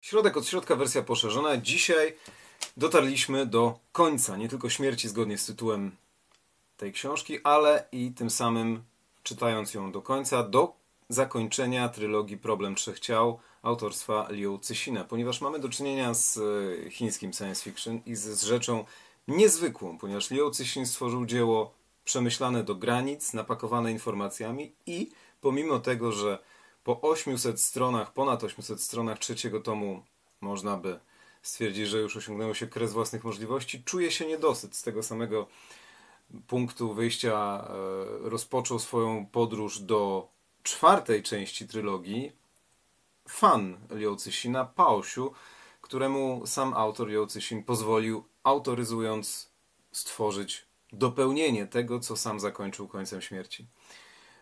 Środek od środka, wersja poszerzona. Dzisiaj dotarliśmy do końca, nie tylko śmierci zgodnie z tytułem tej książki, ale i tym samym czytając ją do końca, do zakończenia trylogii Problem Trzech Ciał autorstwa Liu Cixina, ponieważ mamy do czynienia z e, chińskim science fiction i z, rzeczą niezwykłą, ponieważ Liu Cixin stworzył dzieło przemyślane do granic, napakowane informacjami i pomimo tego, że po 800 stronach, ponad 800 stronach trzeciego tomu można by stwierdzić, że już osiągnęło się kres własnych możliwości, czuje się niedosyt z tego samego punktu wyjścia e, rozpoczął swoją podróż do czwartej części trylogii fan Liu Cixina, Pao Xiu, któremu sam autor Liu Cixin pozwolił, autoryzując, stworzyć dopełnienie tego, co sam zakończył końcem śmierci.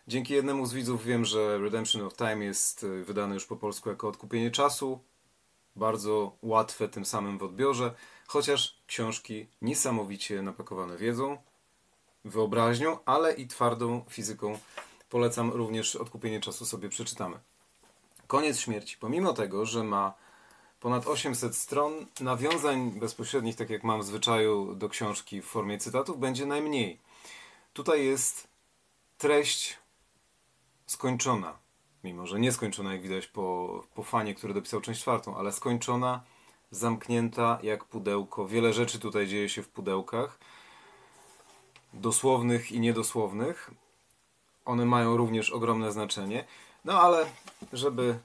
Dzięki jednemu z widzów wiem, że Redemption of Time jest e, wydany już po polsku jako odkupienie czasu. Bardzo łatwe tym samym w odbiorze, chociaż książki niesamowicie napakowane wiedzą, wyobraźnią, ale i twardą fizyką. Polecam również odkupienie czasu sobie przeczytamy. Koniec śmierci. Pomimo tego, że ma ponad 800 stron, nawiązań bezpośrednich, tak jak mam w zwyczaju do książki w formie cytatów, będzie najmniej. Tutaj jest treść skończona. Mimo, że nieskończona, jak widać po, po fanie, który dopisał część czwartą, ale skończona, zamknięta jak pudełko. Wiele rzeczy tutaj dzieje się w pudełkach, dosłownych i niedosłownych. One mają również ogromne znaczenie. No ale, żeby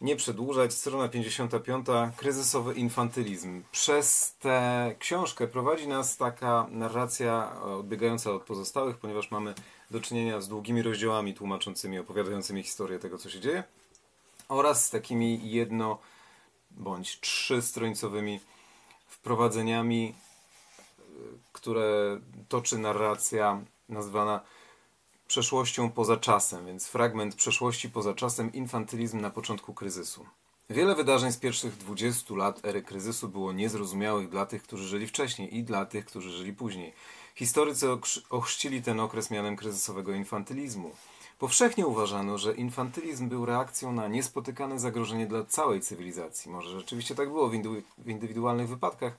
nie przedłużać, strona 55, kryzysowy infantylizm. Przez tę książkę prowadzi nas taka narracja odbiegająca od pozostałych, ponieważ mamy do czynienia z długimi rozdziałami tłumaczącymi, opowiadającymi historię tego, co się dzieje, oraz z takimi jedno bądź trzystrońcowymi wprowadzeniami, które toczy narracja nazwana przeszłością poza czasem, więc fragment przeszłości poza czasem, infantylizm na początku kryzysu. Wiele wydarzeń z pierwszych 20 lat ery kryzysu było niezrozumiałych dla tych, którzy żyli wcześniej i dla tych, którzy żyli później. Historycy ochrzcili ten okres mianem kryzysowego infantylizmu. Powszechnie uważano, że infantylizm był reakcją na niespotykane zagrożenie dla całej cywilizacji. Może rzeczywiście tak było w indywidualnych wypadkach,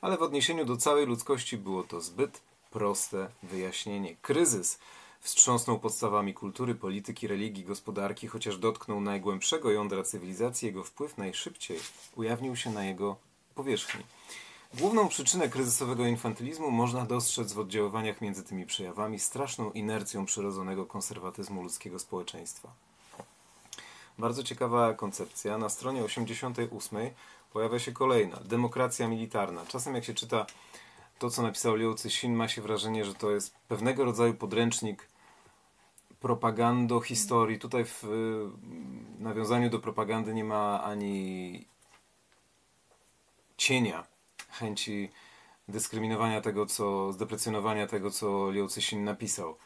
ale w odniesieniu do całej ludzkości było to zbyt proste wyjaśnienie. Kryzys wstrząsnął podstawami kultury, polityki, religii, gospodarki, chociaż dotknął najgłębszego jądra cywilizacji, jego wpływ najszybciej ujawnił się na jego powierzchni. Główną przyczynę kryzysowego infantylizmu można dostrzec w oddziaływaniach między tymi przejawami straszną inercją przyrodzonego konserwatyzmu ludzkiego społeczeństwa. Bardzo ciekawa koncepcja. Na stronie 88 pojawia się kolejna. Demokracja militarna. Czasem jak się czyta to, co napisał Liu Cixin, ma się wrażenie, że to jest pewnego rodzaju podręcznik propagando historii. Tutaj w nawiązaniu do propagandy nie ma ani cienia chęci dyskryminowania tego, co, zdeprecjonowania tego, co Liu Cixin napisał.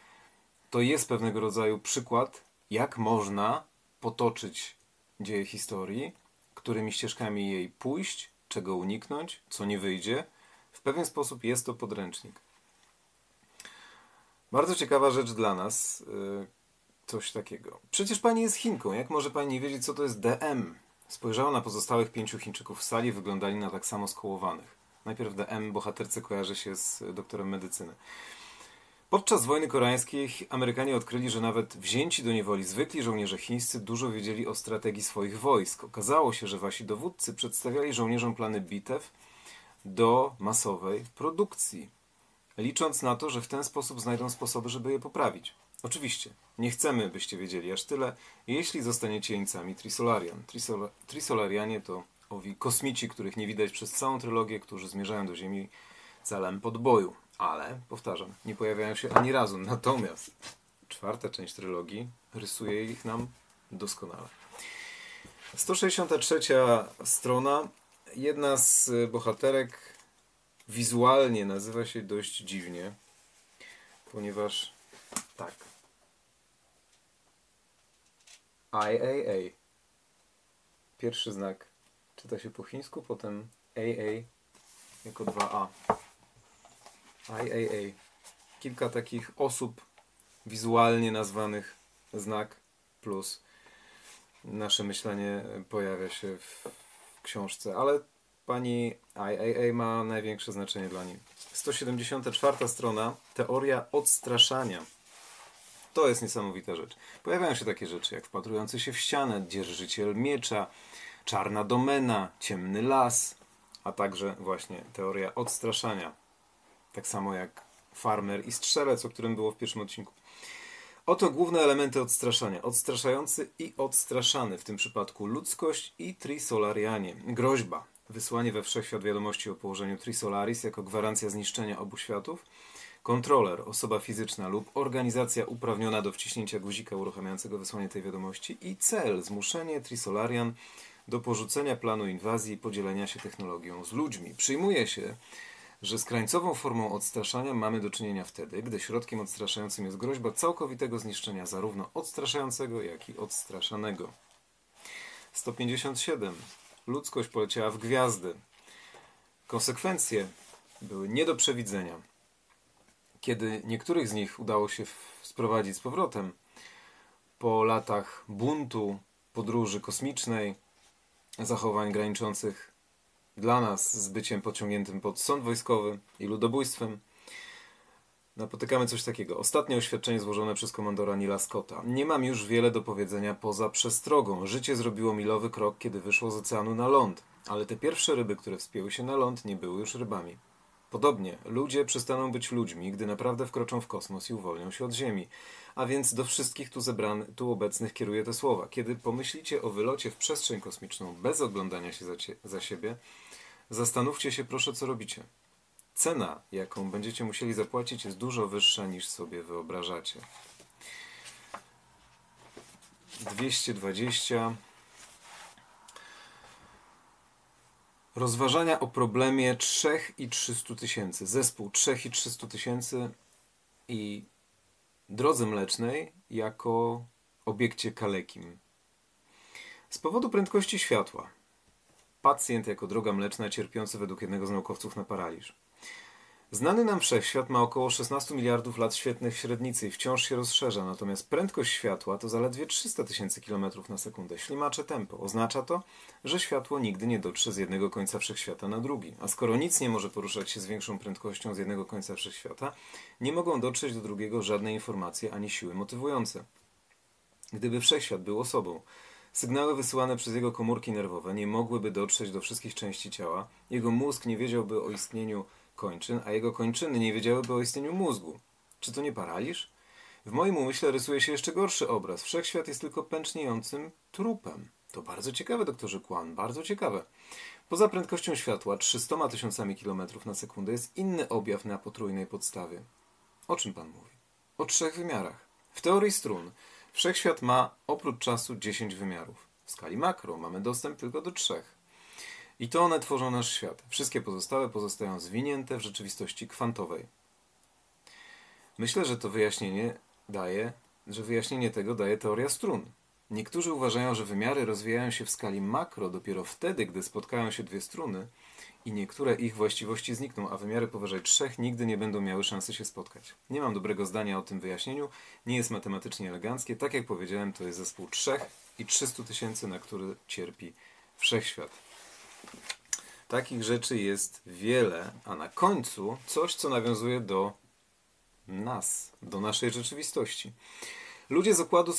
To jest pewnego rodzaju przykład, jak można potoczyć dzieje historii, którymi ścieżkami jej pójść, czego uniknąć, co nie wyjdzie. W pewien sposób jest to podręcznik. Bardzo ciekawa rzecz dla nas, y, coś takiego. Przecież pani jest Chinką, jak może pani nie wiedzieć, co to jest DM? Spojrzała na pozostałych pięciu Chińczyków w sali, wyglądali na tak samo skołowanych. Najpierw DM bohaterce kojarzy się z doktorem medycyny. Podczas wojny koreańskiej Amerykanie odkryli, że nawet wzięci do niewoli zwykli żołnierze chińscy dużo wiedzieli o strategii swoich wojsk. Okazało się, że wasi dowódcy przedstawiali żołnierzom plany bitew do masowej produkcji, licząc na to, że w ten sposób znajdą sposoby, żeby je poprawić. Oczywiście, nie chcemy, byście wiedzieli aż tyle, jeśli zostaniecie jeńcami Trisolarian. Trisol Trisolarianie to owi kosmici, których nie widać przez całą trylogię, którzy zmierzają do Ziemi celem podboju. Ale, powtarzam, nie pojawiają się ani razu. Natomiast czwarta część trylogii rysuje ich nam doskonale. 163 strona. Jedna z bohaterek wizualnie nazywa się dość dziwnie, ponieważ tak. IAA. Pierwszy znak czyta się po chińsku, potem AA jako 2A. IAA. Kilka takich osób wizualnie nazwanych znak plus nasze myślenie pojawia się w książce, ale pani IAA ma największe znaczenie dla niej. 174 strona Teoria odstraszania. To jest niesamowita rzecz. Pojawiają się takie rzeczy jak wpatrujący się w ścianę, dzierżyciel miecza, czarna domena, ciemny las, a także właśnie teoria odstraszania. Tak samo jak farmer i strzelec, o którym było w pierwszym odcinku. Oto główne elementy odstraszania. Odstraszający i odstraszany, w tym przypadku ludzkość i trisolarianie. Groźba. Wysłanie we wszechświat wiadomości o położeniu Trisolaris jako gwarancja zniszczenia obu światów. Kontroler, osoba fizyczna lub organizacja uprawniona do wciśnięcia guzika uruchamiającego wysłanie tej wiadomości. I cel, zmuszenie Trisolarian do porzucenia planu inwazji i podzielenia się technologią z ludźmi. Przyjmuje się, że z krańcową formą odstraszania mamy do czynienia wtedy, gdy środkiem odstraszającym jest groźba całkowitego zniszczenia zarówno odstraszającego, jak i odstraszanego. 157. Ludzkość poleciała w gwiazdy. Konsekwencje były nie do przewidzenia. Kiedy niektórych z nich udało się sprowadzić z powrotem, po latach buntu, podróży kosmicznej, zachowań graniczących dla nas z byciem pociągniętym pod sąd wojskowy i ludobójstwem, napotykamy coś takiego. Ostatnie oświadczenie złożone przez komandora Nila Scotta. Nie mam już wiele do powiedzenia poza przestrogą. Życie zrobiło milowy krok, kiedy wyszło z oceanu na ląd, ale te pierwsze ryby, które wspięły się na ląd, nie były już rybami. Podobnie, ludzie przestaną być ludźmi, gdy naprawdę wkroczą w kosmos i uwolnią się od Ziemi. A więc do wszystkich tu, zebrany, tu obecnych kieruję te słowa. Kiedy pomyślicie o wylocie w przestrzeń kosmiczną bez oglądania się za, za siebie, zastanówcie się proszę, co robicie. Cena, jaką będziecie musieli zapłacić, jest dużo wyższa niż sobie wyobrażacie. 220 Rozważania o problemie 3 i 300 tysięcy. Zespół 3 i 300 tysięcy i drodze mlecznej jako obiekcie kalekim. Z powodu prędkości światła. Pacjent jako droga mleczna cierpiący według jednego z naukowców na paraliż. Znany nam wszechświat ma około 16 miliardów lat świetnych średnicy i wciąż się rozszerza, natomiast prędkość światła to zaledwie 300 tysięcy kilometrów na sekundę. Ślimacze tempo. Oznacza to, że światło nigdy nie dotrze z jednego końca wszechświata na drugi. A skoro nic nie może poruszać się z większą prędkością z jednego końca wszechświata, nie mogą dotrzeć do drugiego żadne informacje ani siły motywujące. Gdyby wszechświat był osobą, Sygnały wysyłane przez jego komórki nerwowe nie mogłyby dotrzeć do wszystkich części ciała, jego mózg nie wiedziałby o istnieniu kończyn, a jego kończyny nie wiedziałyby o istnieniu mózgu. Czy to nie paraliż? W moim umyśle rysuje się jeszcze gorszy obraz. Wszechświat jest tylko pęczniejącym trupem. To bardzo ciekawe, doktorze Kwan, bardzo ciekawe. Poza prędkością światła, 300 tysiącami kilometrów na sekundę, jest inny objaw na potrójnej podstawie. O czym pan mówi? O trzech wymiarach. W teorii strun wszechświat ma oprócz czasu 10 wymiarów. W skali makro mamy dostęp tylko do trzech. I to one tworzą nasz świat. Wszystkie pozostałe pozostają zwinięte w rzeczywistości kwantowej. Myślę, że to wyjaśnienie daje, że wyjaśnienie tego daje teoria strun. Niektórzy uważają, że wymiary rozwijają się w skali makro dopiero wtedy, gdy spotkają się dwie struny i niektóre ich właściwości znikną, a wymiary powyżej trzech nigdy nie będą miały szansy się spotkać. Nie mam dobrego zdania o tym wyjaśnieniu, nie jest matematycznie eleganckie. Tak jak powiedziałem, to jest zespół trzech i 300 tysięcy, na który cierpi wszechświat. Takich rzeczy jest wiele, a na końcu coś, co nawiązuje do nas, do naszej rzeczywistości. Ludzie z Układu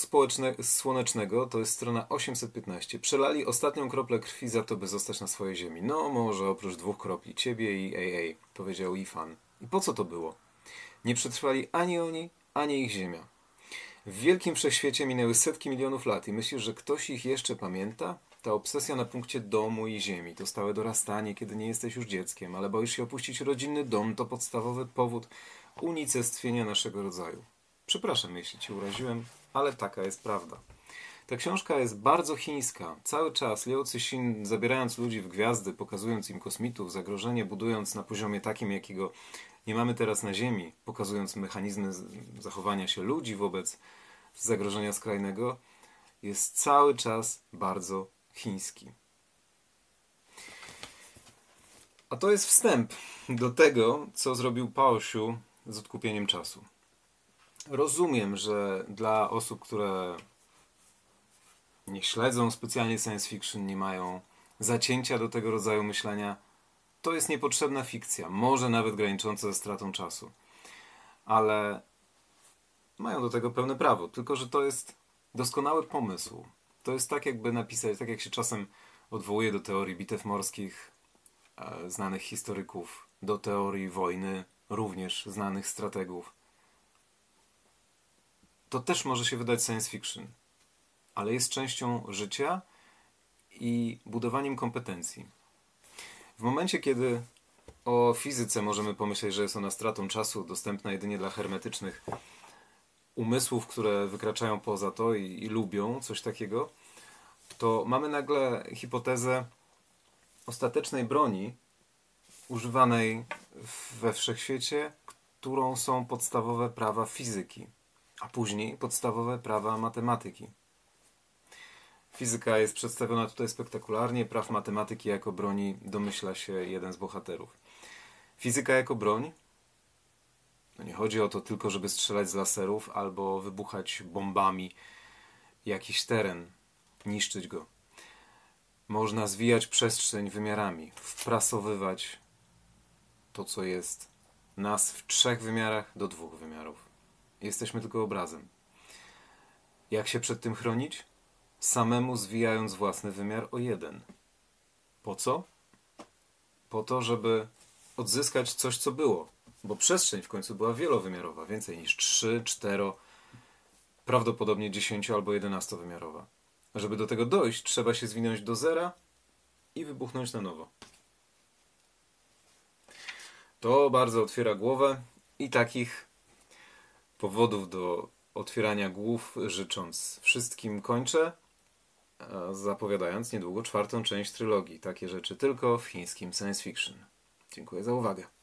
Słonecznego, to jest strona 815, przelali ostatnią kroplę krwi za to, by zostać na swojej ziemi. No, może oprócz dwóch kropli, ciebie i AA, powiedział Ifan. I po co to było? Nie przetrwali ani oni, ani ich ziemia. W wielkim wszechświecie minęły setki milionów lat i myślisz, że ktoś ich jeszcze pamięta? Ta obsesja na punkcie domu i ziemi to stałe dorastanie, kiedy nie jesteś już dzieckiem, ale boisz się opuścić rodzinny dom, to podstawowy powód unicestwienia naszego rodzaju. Przepraszam, jeśli cię uraziłem, ale taka jest prawda. Ta książka jest bardzo chińska. Cały czas Liu Cixin, zabierając ludzi w gwiazdy, pokazując im kosmitów, zagrożenie budując na poziomie takim, jakiego nie mamy teraz na Ziemi, pokazując mechanizmy zachowania się ludzi wobec zagrożenia skrajnego, jest cały czas bardzo chiński. A to jest wstęp do tego, co zrobił Paosiu z odkupieniem czasu. Rozumiem, że dla osób, które nie śledzą specjalnie science fiction, nie mają zacięcia do tego rodzaju myślenia, to jest niepotrzebna fikcja, może nawet granicząca ze stratą czasu. Ale mają do tego pełne prawo, tylko że to jest doskonały pomysł. To jest tak, jakby napisać, tak jak się czasem odwołuje do teorii bitew morskich e, znanych historyków, do teorii wojny również znanych strategów. To też może się wydać science fiction, ale jest częścią życia i budowaniem kompetencji. W momencie, kiedy o fizyce możemy pomyśleć, że jest ona stratą czasu, dostępna jedynie dla hermetycznych umysłów, które wykraczają poza to i, i lubią coś takiego, to mamy nagle hipotezę ostatecznej broni używanej we wszechświecie, którą są podstawowe prawa fizyki, a później podstawowe prawa matematyki. Fizyka jest przedstawiona tutaj spektakularnie, praw matematyki jako broni domyśla się jeden z bohaterów. Fizyka jako broń no nie chodzi o to tylko, żeby strzelać z laserów albo wybuchać bombami jakiś teren, niszczyć go. Można zwijać przestrzeń wymiarami, wprasowywać to, co jest nas w trzech wymiarach do dwóch wymiarów. Jesteśmy tylko obrazem. Jak się przed tym chronić? Samemu zwijając własny wymiar o jeden. Po co? Po to, żeby odzyskać coś, co było. Bo przestrzeń w końcu była wielowymiarowa, więcej niż 3, 4, prawdopodobnie 10 albo 11 wymiarowa. Żeby do tego dojść, trzeba się zwinąć do zera i wybuchnąć na nowo. To bardzo otwiera głowę i takich powodów do otwierania głów życząc wszystkim kończę, zapowiadając niedługo czwartą część trylogii. Takie rzeczy tylko w chińskim science fiction. Dziękuję za uwagę.